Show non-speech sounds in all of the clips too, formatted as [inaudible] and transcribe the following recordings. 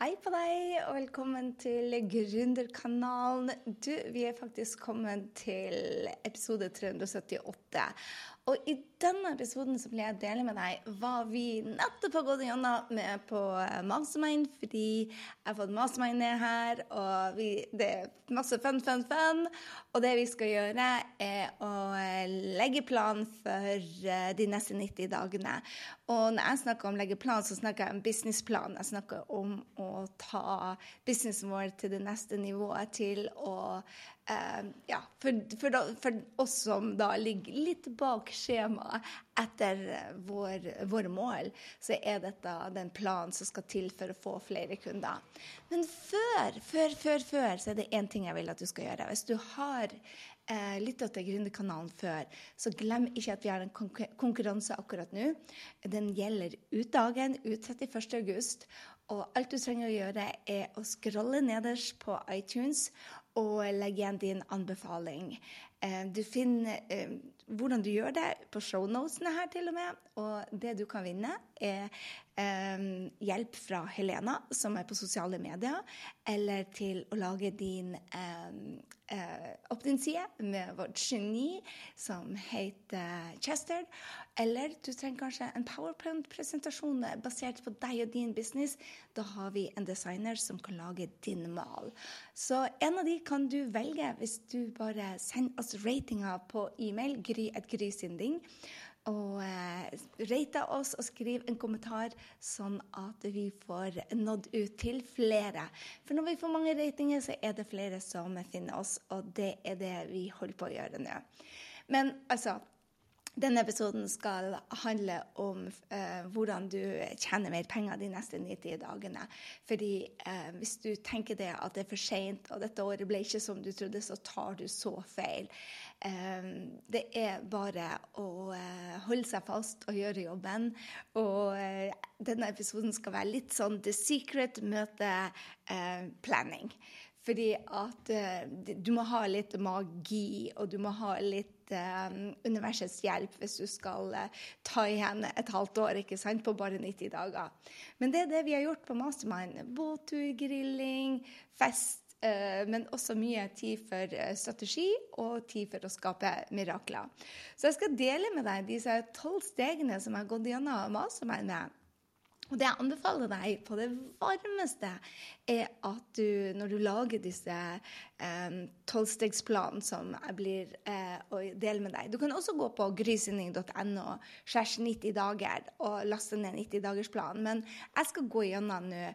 Hei på deg, og velkommen til Gründerkanalen. Du, vi er faktisk kommet til episode 378. Og i denne episoden så vil jeg dele med deg hva vi nettopp har gått gjennom med på Mastermind, fordi jeg har fått Mastermind ned her, og vi, det er masse fun, fun, fun. Og det vi skal gjøre, er å legge plan for eh, de neste 90 dagene. Og når jeg snakker om legge plan, så snakker jeg om businessplan. Jeg snakker om å ta businessen vår til det neste nivået, til å Uh, ja, for, for, da, for, oss som da ligger litt bak skjemaet etter vår, våre mål, så er dette den planen som skal til for å få flere kunder. Men før, før, før, før så er det én ting jeg vil at du skal gjøre. Hvis du har uh, lytta til Gründerkanalen før, så glem ikke at vi har en konkurranse akkurat nå. Den gjelder ut dagen, ut 31.8. Og alt du trenger å gjøre, er å scrolle nederst på iTunes og legge igjen din anbefaling. Eh, du finner eh, hvordan du gjør det på shownotene her, til og med. Og det du kan vinne, er eh, hjelp fra Helena, som er på sosiale medier, eller til å lage din opp din side med vårt geni som heter Chester. Eller du trenger kanskje en powerpoint-presentasjon basert på deg og din business. Da har vi en designer som kan lage din mal. Så en av de kan du velge hvis du bare sender oss ratinga på e-mail, gry.grysynding. Og eh, rate oss og skriv en kommentar, sånn at vi får nådd ut til flere. For når vi får mange ratinger, så er det flere som finner oss, og det er det vi holder på å gjøre nå. Men altså denne episoden skal handle om eh, hvordan du tjener mer penger de neste 90 dagene. Fordi eh, hvis du tenker det at det er for seint, og dette året ble ikke som du trodde, så tar du så feil. Eh, det er bare å eh, holde seg fast og gjøre jobben. Og eh, denne episoden skal være litt sånn The Secret møte eh, planning. Fordi at du må ha litt magi, og du må ha litt uh, universets hjelp hvis du skal uh, ta igjen et halvt år ikke sant, på bare 90 dager. Men det er det vi har gjort på Mastermind. Båttur, grilling, fest. Uh, men også mye tid for uh, strategi og tid for å skape mirakler. Så jeg skal dele med deg disse tolv stegene som jeg har gått gjennom Mastermind med. Og det jeg anbefaler deg på det varmeste, er at du, når du lager disse eh, tolvstegsplanene som jeg blir eh, å dele med deg Du kan også gå på grysynding.no 90 dager og laste ned 90-dagersplanen. Men jeg skal gå gjennom nå Eh,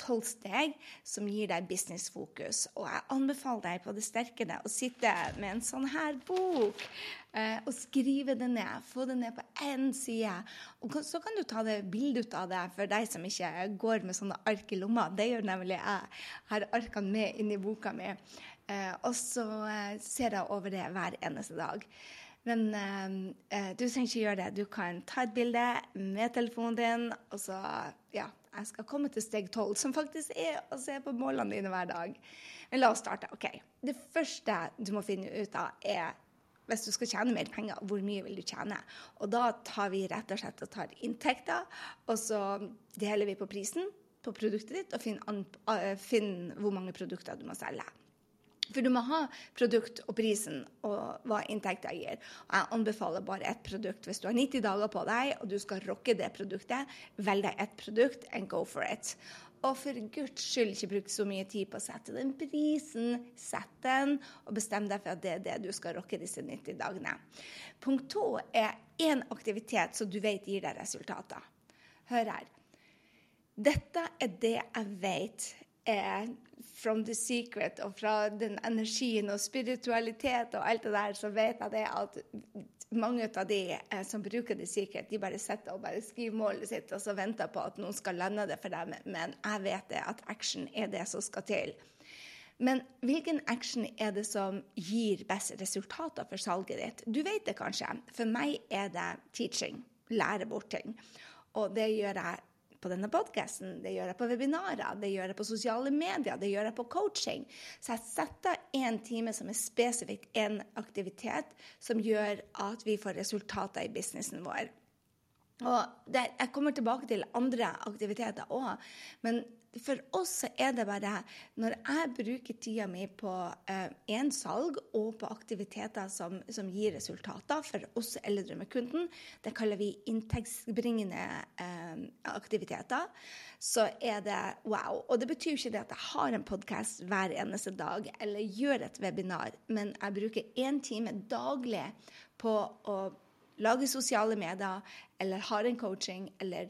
tolv steg som gir deg businessfokus. Og jeg anbefaler deg på det sterkeste å sitte med en sånn her bok eh, og skrive det ned. Få det ned på én side. Og så kan du ta det bilde ut av det for deg som ikke går med sånne ark i lomma. Det gjør nemlig jeg. Har arkene med inni boka mi. Eh, og så ser jeg over det hver eneste dag. Men uh, du trenger ikke gjøre det. Du kan ta et bilde med telefonen din, og så ja, jeg skal komme til steg tolv, som faktisk er å se på målene dine hver dag. Men la oss starte. ok. Det første du må finne ut av, er hvis du skal tjene mer penger, hvor mye vil du tjene? Og da tar vi rett og slett og tar inntekter, og så deler vi på prisen på produktet ditt, og finner finner hvor mange produkter du må selge. For du må ha produkt og prisen og hva inntekta gir. Og jeg anbefaler bare ett produkt. Hvis du har 90 dager på deg og du skal rocke det produktet, velg deg ett produkt and go for it. Og for guds skyld, ikke bruk så mye tid på å sette den prisen. Sett den, og bestem deg for at det er det du skal rocke disse 90 dagene. Punkt to er én aktivitet som du vet gir deg resultater. Hør her. Dette er det jeg vet er from the secret og fra den energien og spiritualitet og alt det der, så vet jeg det at mange av de eh, som bruker The Secret, de bare sitter og bare skriver målet sitt og så venter på at noen skal lande det for dem. Men jeg vet det at action er det som skal til. Men hvilken action er det som gir best resultater for salget ditt? Du vet det kanskje. For meg er det teaching. Lære bort ting. Og det gjør jeg på denne podkasten, det gjør jeg på webinarer, det gjør jeg på sosiale medier, det gjør jeg på coaching. Så jeg setter en time som er spesifikt en aktivitet som gjør at vi får resultater i businessen vår. Og det, jeg kommer tilbake til andre aktiviteter òg, men for oss er det bare Når jeg bruker tida mi på én eh, salg og på aktiviteter som, som, gir resultater for oss eldre med kunden, det kaller vi inntektsbringende eh, aktiviteter, så er det wow. Og det betyr ikke det at jeg har en podkast hver eneste dag eller gjør et webinar, men jeg bruker én time daglig på å lage sosiale medier eller har en coaching eller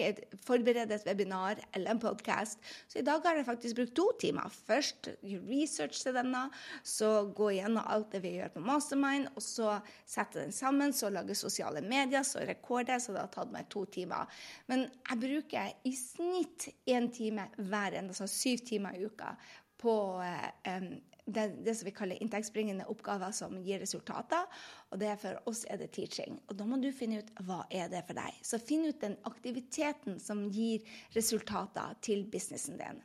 et, forberede et webinar eller en podkast. Så i dag har jeg faktisk brukt to timer. Først research til denne, så gå igjennom alt det vi gjør på Mastermind, og så sette den sammen, så lage sosiale medier, så rekorde, så det har tatt meg to timer. Men jeg bruker i snitt én time hver eneste, altså syv timer i uka på um, det, det, som vi kaller inntektsbringende oppgaver som gir resultater. Og det er for oss er det teaching. Og da må du finne ut hva er det for deg. Så finn ut den aktiviteten som gir resultater til businessen din.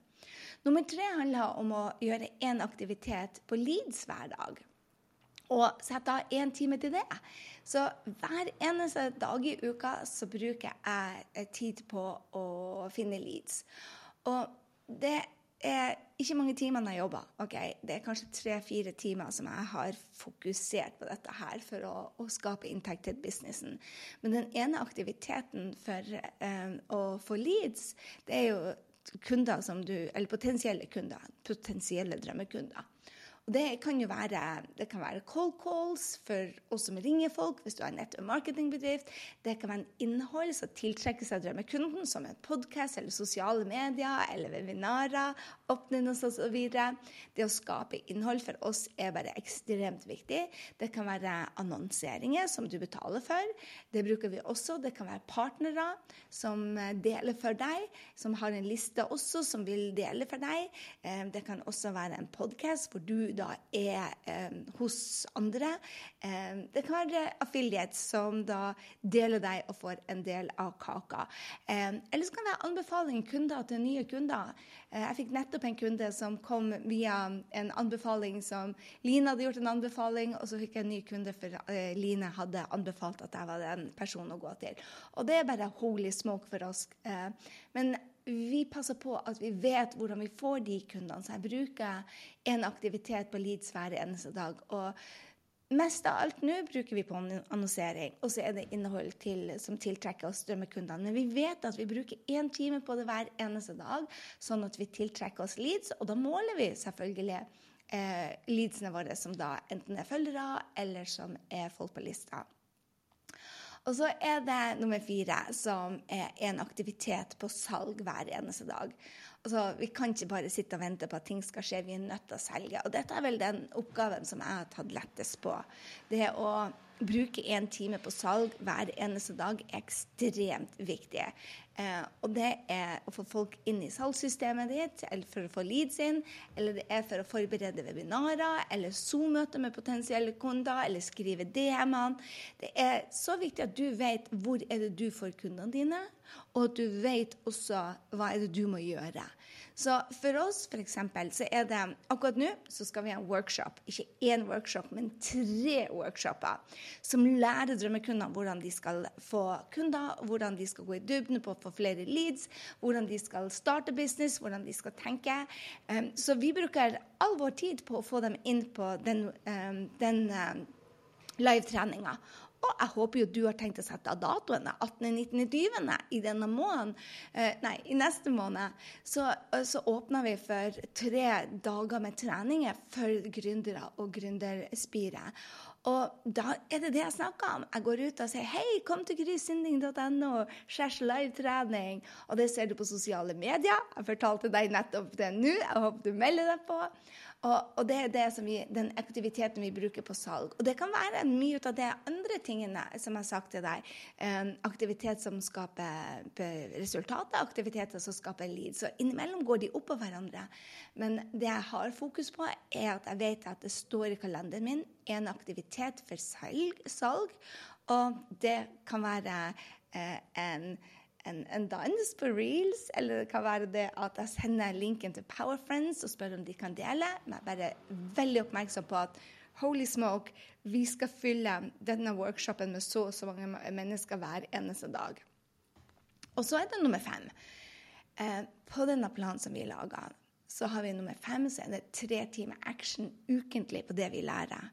Nummer tre handler om å gjøre én aktivitet på Leeds hver dag. Og sette av én time til det. Så hver eneste dag i uka så bruker jeg tid på å finne leads. Og det er ikke mange timene jeg jobber. Okay? Det er kanskje tre-fire timer som jeg har fokusert på dette her for å, å skape inntekt til businessen. Men den ene aktiviteten for eh, å få leads, det er jo kunder som du Eller potensielle kunder. Potensielle drømmekunder. Det kan jo være, kan være cold calls for oss som ringer folk, hvis du har en nett- og marketingbedrift. Det kan være en innhold som tiltrekker seg drømmekunden, som en podkast eller sosiale medier eller webinarer, oppnevnes osv. Det å skape innhold for oss er bare ekstremt viktig. Det kan være annonseringer som du betaler for. Det bruker vi også. Det kan være partnere som deler for deg, som har en liste også som vil dele for deg. Eh, det kan også være en podkast hvor du da er eh, hos andre. Eh, det kan være affiliates som da deler deg og får en del av kaka. Eh, eller så kan det være anbefaling kunder til nye kunder. Eh, jeg fikk nettopp en kunde som kom via en anbefaling som Line hadde gjort en anbefaling, og så fikk jeg en ny kunde for eh, Line hadde anbefalt at jeg var den personen å gå til. Og det er bare holy smoke for oss. Eh, men vi passer på at vi vet hvordan vi får de kundene. Så jeg bruker en aktivitet på Leads hver eneste dag. Og mest av alt nå bruker vi på annonsering, og så er det innhold til, som tiltrekker oss drømmekundene. Men vi vet at vi bruker én time på det hver eneste dag, sånn at vi tiltrekker oss leads. Og da måler vi selvfølgelig eh, leadsene våre som da enten er følgere eller som er folk på lista. Og så er det nummer fire, som er en aktivitet på salg hver eneste dag. Altså, vi kan ikke bare sitte og vente på at ting skal skje, vi er nødt til å selge. Og dette er vel den oppgaven som jeg har tatt lettest på. Det å bruke én time på salg hver eneste dag er ekstremt viktig. Eh, og det er å få folk inn i salgssystemet ditt, eller for å få leads inn, eller det er for å forberede webinarer, eller Zoom-møter med potensielle kunder, eller skrive DM-ene. Det er så viktig at du vet hvor er det du får kundene dine, og at du vet også hva er det du må gjøre. Så for oss eksempel, så er det akkurat nå så skal vi ha en workshop. Ikke én workshop, men tre workshoper som lærer drømmekunder hvordan de skal få kunder, hvordan de skal gå i dybden på å få flere leads, hvordan de skal starte business, hvordan de skal tenke. Um, så vi bruker all vår tid på å få dem inn på den, um, den um, live-treninga. Og jeg håper jo du har tenkt å sette av datoene 18., 19., 20. i denne måneden. Eh, nei, i neste måned. Så, eh, så åpner vi for tre dager med treninger for gründere og gründerspire. Og da er det det jeg snakker om. Jeg går ut og sier hei, kom til grysynding.no, skjærs live-trening. Og det ser du på sosiale medier. Jeg fortalte deg nettopp det nå. Jeg håper du melder deg på. Og, og det er det vi, den aktiviteten vi bruker på salg. Og det kan være mye av de andre tingene som jeg har sagt til deg. Um, aktivitet som skaper resultater, aktiviteter som skaper lead. Så innimellom går de oppå hverandre. Men det jeg har fokus på, er at jeg vet at det står i kalenderen min en aktivitet for salg. salg og det kan være eh, en en, en, dans på reels, eller det kan være det at jeg sender linken til Power Friends og spør om de kan dele. Men jeg er bare veldig oppmerksom på at Holy smoke, vi skal fylle denne workshopen med så og så mange mennesker hver eneste dag. Og så er det nummer fem. Eh, på denne planen som vi laga, så har vi nummer fem, så er det tre timer action ukentlig på det vi lærer.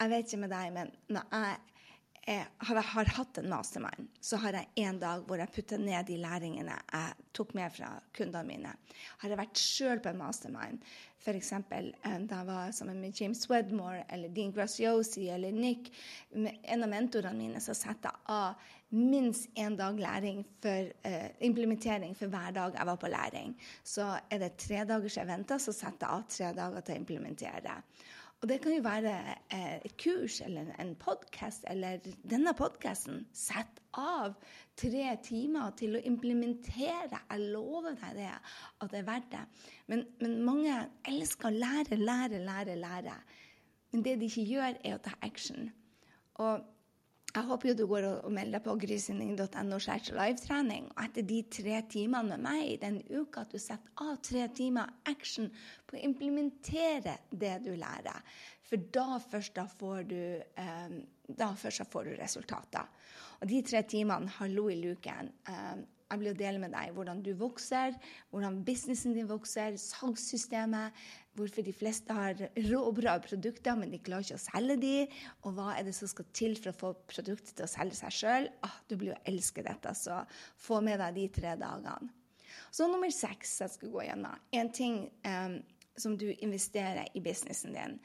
Jeg vet ikke med deg, men når jeg jeg har, har, hatt en mastermind, så har jeg en dag hvor jeg putter ned de læringene jeg tok med fra kundene mine. Har jeg vært sjøl på en mastermind, f.eks. Eh, da jeg var sammen med James Wedmore eller Dean Graciosi eller Nick, en av mentorene mine, så setter jeg av minst én dag læring for uh, implementering for hver dag jeg var på læring. Så er det tre dagers eventer, så setter jeg av tre dager til å implementere. Og det kan jo være eh, et kurs eller en podkast eller denne podkasten. Sett av tre timer til å implementere. Jeg lover deg det, at det er verdt det. Men, men mange elsker å lære, lære, lære, lære. Men det de ikke gjør, er å ta action. Og jeg håper jo du går og melder deg på grysynding.no livetrening. Og etter de tre timene med meg i den uka, at du setter av tre timer action på å implementere det du lærer. For da først da får du, um, da først da får du resultater. Og de tre timene, hallo i luken, um, jeg vil dele med deg hvordan du vokser, hvordan businessen din vokser, salgssystemet, hvorfor de fleste har rå og bra produkter, men de klarer ikke å selge de, og hva er det som skal til for å få produktet til å selge seg sjøl. Ah, du blir jo elske dette, så få med deg de tre dagene. Så nummer seks jeg skal gå gjennom. En ting um, som du investerer i businessen din.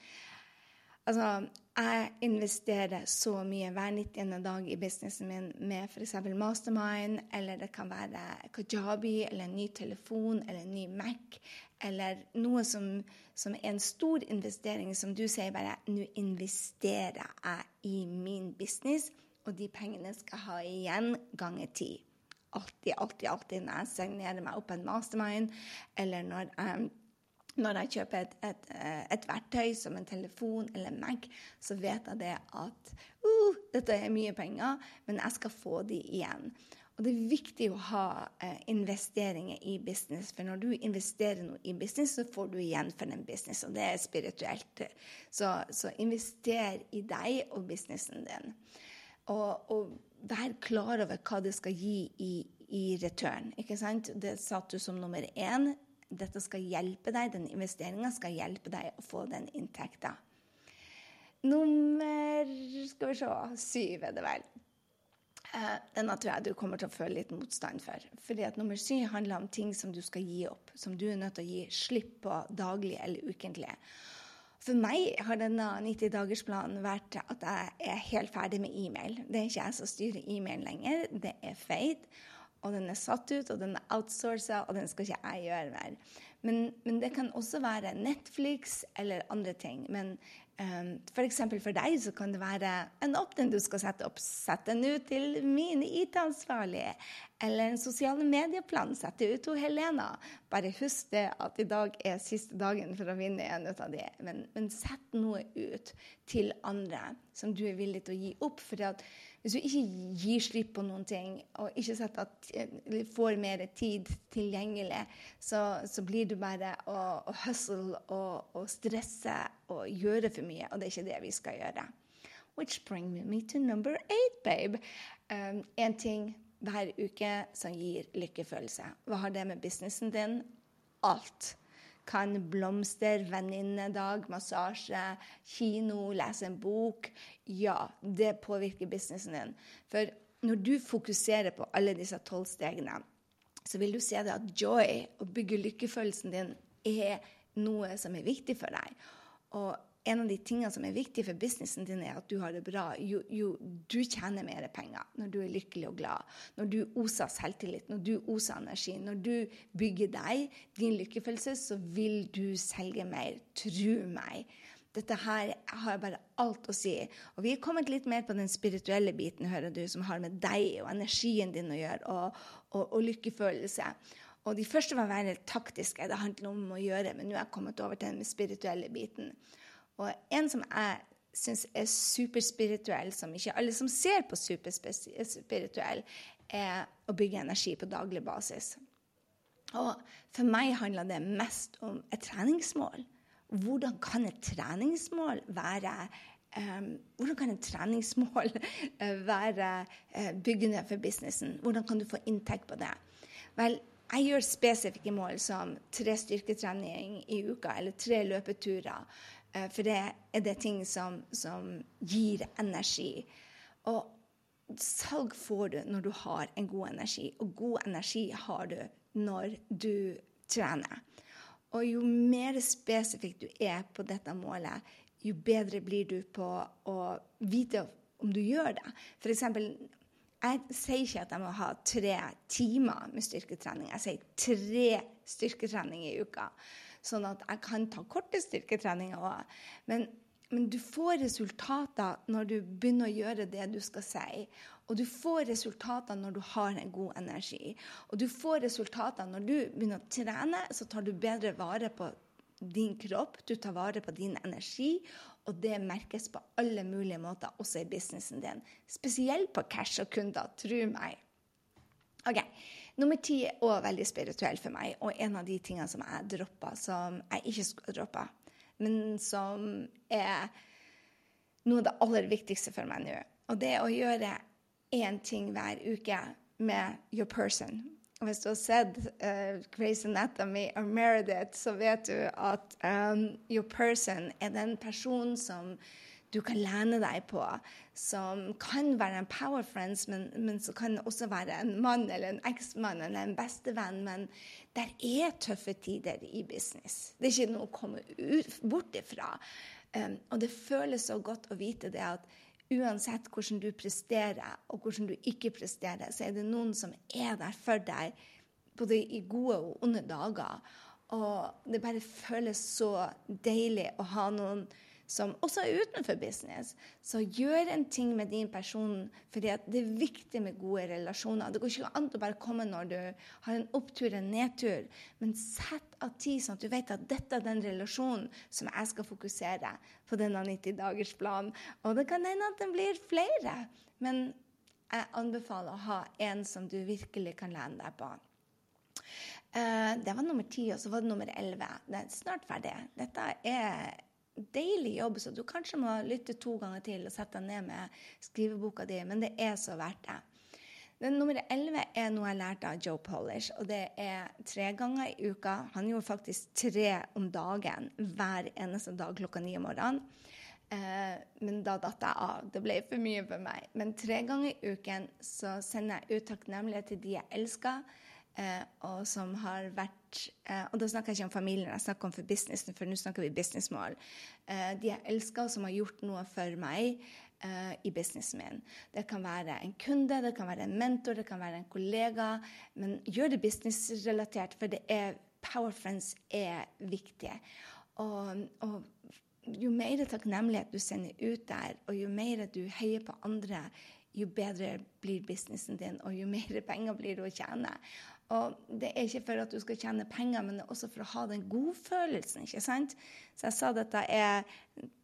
Altså, jeg investerer så mye hver 90. dag i businessen min med f.eks. Mastermind, eller det kan være kajabi, eller en ny telefon, eller en ny Mac, eller noe som, som er en stor investering, som du sier bare Nå investerer jeg i min business, og de pengene skal jeg ha igjen ganger ti. Alltid, alltid, alltid når jeg signerer meg opp en mastermind, eller når jeg når jeg kjøper et, et, eh, et, verktøy som en telefon eller Mac, så vet jeg det at uh, dette er mye penger, men jeg skal få de igjen. Og det er viktig å ha eh, investeringer i business, for når du investerer noe i business, så får du igjen for den businessen, og det er spirituelt. Så, så invester i deg og businessen din. Og, og vær klar over hva det skal gi i, i return. ikke sant? Det satte du som nummer én dette skal hjelpe deg, den investeringa skal hjelpe deg å få den inntekta. Nummer skal vi se, syv er det vel. Uh, denne tror jeg du kommer til å føle litt motstand for. Fordi at Nummer syv handler om ting som du skal gi opp, som du er nødt til å gi slipp på daglig eller ukentlig. For meg har denne 90-dagersplanen vært at jeg er helt ferdig med e-mail. Det er ikke jeg som styrer e-mail lenger, det er Fate og den er satt ut, og den er outsourca, og den skal ikke jeg gjøre mer. Men, men, det kan også være Netflix eller andre ting. Men um, f.eks. For, for deg så kan det være en opp den du skal sette opp. Sett den ut til min IT-ansvarlige. Eller en sosiale medieplan. Sett det ut til Helena. Bare husk det at i dag er siste dagen for å vinne en av de. Men, men sett noe ut til andre som du er villig til å gi opp. for at hvis du ikke gir slipp på noen ting, og ikke at, får mer tid tilgjengelig, så, så blir du bare å, å hustle og, og, stresse og gjøre for mye, og det er ikke det vi skal gjøre. Which brings me to number eight, babe. Um, en ting hver uke som gir lykkefølelse. Hva har det med businessen din? Alt. Kan blomster, venninnedag, massasje, kino, lese en bok. Ja, det påvirker businessen din. For når du fokuserer på alle disse tolv stegene, så vil du se det at joy, å bygge lykkefølelsen din, er noe som er viktig for deg. Og en av de tingene som er viktig for businessen din, er at du har det bra. Jo, jo, du tjener mer penger når du er lykkelig og glad. Når du oser selvtillit, når du oser energi. Når du bygger deg, din lykkefølelse, så vil du selge mer. Tro meg. Dette her har bare alt å si. Og vi er kommet litt mer på den spirituelle biten, hører du, som har med deg og energien din å gjøre, og, og, og lykkefølelse. Og de første var veldig taktiske, det handler om å gjøre, men nå er jeg kommet over til den spirituelle biten. Og en som jeg syns er superspirituell, som ikke alle som ser på superspirituell, er å bygge energi på daglig basis. Og for meg handler det mest om et treningsmål. hvordan kan et treningsmål være um, hvordan kan et treningsmål være uh, byggende for businessen? Hvordan kan du få inntekt på det? Vel, jeg gjør spesifikke mål som tre styrketrening i uka eller tre løpeturer. Uh, for det er det ting som, som gir energi. Og salg får du når du har en god energi, og god energi har du når du trener. Og jo mer spesifikt du er på dette målet, jo bedre blir du på å vite om du gjør det. For eksempel, jeg sier ikke at jeg må ha tre timer med styrketrening. Jeg sier tre styrketreninger i uka. Sånn at jeg kan ta korte styrketreninger òg. Men men du får resultater når du begynner å gjøre det du skal si. Og du får resultater når du har en god energi. Og du får resultater når du begynner å trene, så tar du bedre vare på din kropp, du tar vare på din energi, og det merkes på alle mulige måter, også i businessen din. Spesielt på cash og kunder, tro meg. Ok, Nummer ti er òg veldig spirituell for meg, og en av de tingene som jeg droppa, som jeg ikke skulle droppa men som er noe av det aller viktigste for meg nå. Og det er å gjøre én ting hver uke med your person. Hvis du har sett uh, Grace Anatomy og Meredith, så vet du at um, your person er den personen som du kan lene deg på, som kan være en power friends, men, men som kan også være en mann eller en eksmann eller en bestevenn. Men der er tøffe tider i business. Det er ikke noe å komme ut, bort ifra. Um, og det føles så godt å vite det at uansett hvordan du presterer, og hvordan du ikke presterer, så er det noen som er der for deg, både i gode og onde dager. Og det bare føles så deilig å ha noen som også er utenfor business. Så gjør en ting med din person, for det er viktig med gode relasjoner. Det går ikke an å bare komme når du har en opptur eller en nedtur, men sett av tid sånn at du vet at dette er den relasjonen som jeg skal fokusere på denne 90-dagersplanen. Og det kan hende at den blir flere, men jeg anbefaler å ha en som du virkelig kan lene deg på. Uh, det var nummer ti, og så var det nummer elleve. Det er snart ferdig. Dette er deilig jobb, så du kanskje må lytte to ganger til og sette deg ned med skriveboka di, men det er så verdt det. Den nummer elleve er noe jeg lærte av Joe Polish, og det er tre ganger i uka. Han gjorde faktisk tre om dagen hver eneste dag klokka ni om morgenen. Eh, men da datt jeg av. Det ble for mye for meg. Men tre ganger i uken så sender jeg ut takknemlighet til de jeg elsker Eh, og som har vært eh, Og da snakker jeg ikke om familien, jeg snakker om for businessen, for nå snakker vi businessmål. Eh, de jeg elsker, som har gjort noe for meg eh, i businessen min. Det kan være en kunde, det kan være en mentor, det kan være en kollega. Men gjør det businessrelatert, for det er Power Friends er viktig. Og, og jo mer takknemlighet du sender ut der, og jo mer du heier på andre, jo bedre blir businessen din, og jo [laughs] mer penger blir det å tjene. Og det er ikke for at du skal tjene penger, men det er også for å ha den godfølelsen. ikke sant? Så jeg sa dette er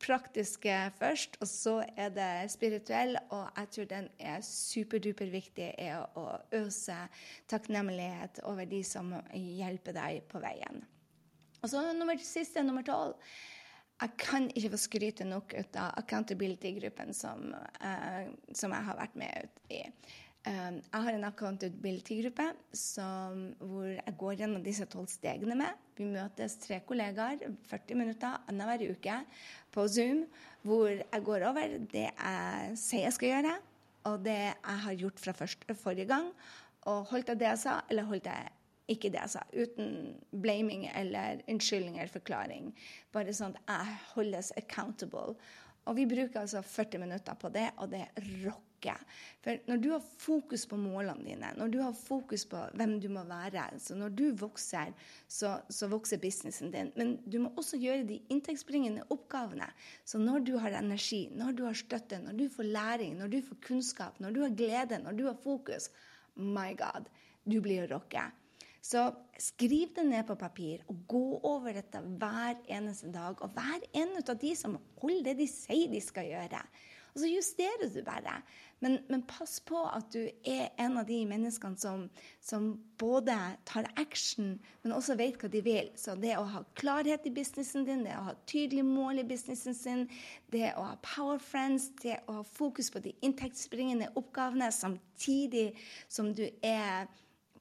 praktiske først, og så er det spirituell. Og jeg tror den er superduper viktig i å øse takknemlighet over de som hjelper deg på veien. Og så nummer siste, nummer tolv. Jeg kan ikke få skryte nok ut av accountability-gruppen som, uh, som jeg har vært med ut i. Um, jeg har en accountability-gruppe hvor jeg går gjennom disse tolv stegene med. Vi møtes tre kollegaer 40 minutter annenhver uke på Zoom, hvor jeg går over det jeg sier jeg skal gjøre, og det jeg har gjort fra første, forrige gang. Og holdt jeg det jeg sa, eller holdt jeg ikke det jeg sa. Uten blaming eller unnskyldning eller forklaring. Bare sånn at jeg holdes accountable. Og vi bruker altså 40 minutter på det, og det rocker ikke. For når du har fokus på målene dine, når du har fokus på hvem du må være, så når du vokser, så, så vokser businessen din. Men du må også gjøre de inntektsbringende oppgavene. Så når du har energi, når du har støtte, når du får læring, når du får kunnskap, når du har glede, når du har fokus My God, du blir å rocke. Så skriv det ned på papir og gå over dette hver eneste dag. Og vær en av de som holder det de sier de skal gjøre. Og så justerer du bare. Men, men, pass på at du er en av de menneskene som, som, både tar action, men også vet hva de vil. Så det å ha klarhet i businessen din, det å ha tydelige mål i businessen sin, det å ha power friends, det å ha fokus på de inntektsbringende oppgavene samtidig som du er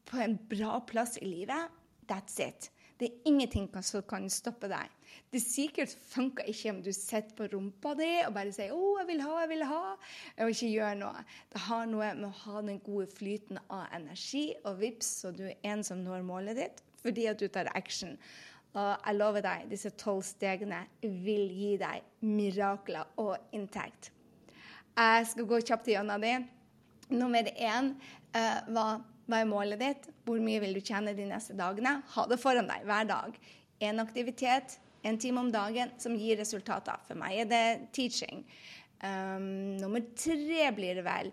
på en bra plass i livet, that's it. Det er ingenting som kan stoppe deg. Det sikkert funker ikke om du sitter på rumpa di og bare sier 'Å, jeg vil ha, jeg vil ha', og ikke gjør noe. Det har noe med å ha den gode flyten av energi, og vips, så du er en som når målet ditt fordi at du tar action. Og jeg lover deg, disse tolv stegene vil gi deg mirakler og inntekt. Jeg skal gå kjapt gjennom det. Nummer én uh, var hva er målet ditt? Hvor mye vil du tjene de neste dagene? Ha det foran deg hver dag. En aktivitet, en time om dagen som gir resultater. For meg er det teaching. Um, nummer tre blir det vel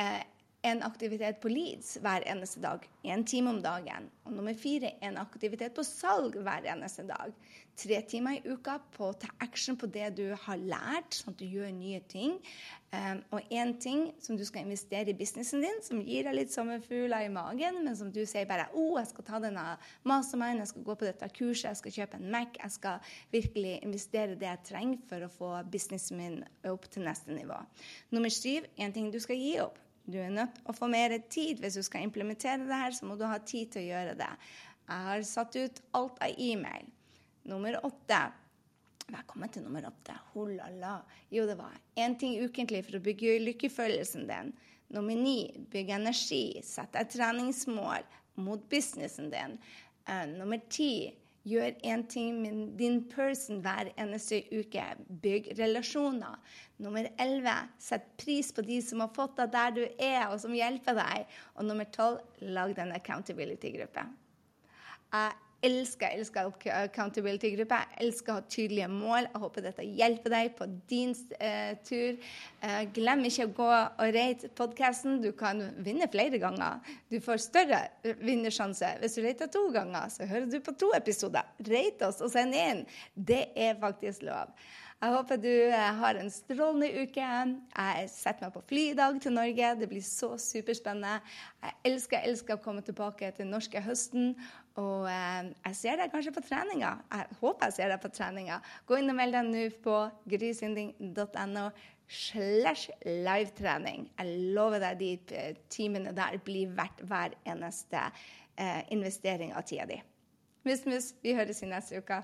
uh, en aktivitet på Leeds hver eneste dag. En time om dagen. Og nummer fire en aktivitet på salg hver eneste dag. Tre timer i uka på å ta action på det du har lært, sånn at du gjør nye ting. Um, og én ting som du skal investere i businessen din, som gir deg litt sommerfugler i magen, men som du sier bare oh, jeg skal ta denne mastermind, jeg skal gå på dette kurset, jeg skal kjøpe en Mac, jeg skal virkelig investere det jeg trenger for å få businessen min opp til neste nivå. Nummer syv, én ting du skal gi opp. Du er nødt til å få mer tid. Hvis du skal implementere det her, så må du ha tid til å gjøre det. Jeg har satt ut alt av e-mail. Nummer åtte Velkommen til nummer åtte. Holala. Jo, det var én ting ukentlig for å bygge lykkefølelsen din. Nummer ni bygg energi. Sett deg treningsmål mot businessen din. Uh, nummer ti gjør én ting med din person hver eneste uke. Bygg relasjoner. Nummer elleve sett pris på de som har fått deg der du er, og som hjelper deg. Og nummer tolv lag den accountability-gruppe. Jeg elsker, elsker accountability-gruppe. Jeg elsker å ha tydelige mål. Jeg håper dette hjelper deg på din uh, tur. Uh, glem ikke å gå og rate podkasten. Du kan vinne flere ganger. Du får større vinnersjanse. Hvis du rater to ganger, så hører du på to episoder. Rate oss og send inn. Det er faktisk lov. Jeg håper du eh, har en strålende uke. Jeg setter meg på fly i dag til Norge. Det blir så superspennende. Jeg elsker, elsker å komme tilbake til norske høsten. Og eh, jeg ser deg kanskje på treninga. Jeg håper jeg ser deg på treninga. Gå inn og meld deg nå på grysynding.no slash livetrening. Jeg lover deg de eh, timene der blir verdt hver eneste investering av tida di. Mus, mus, vi høres i neste uke.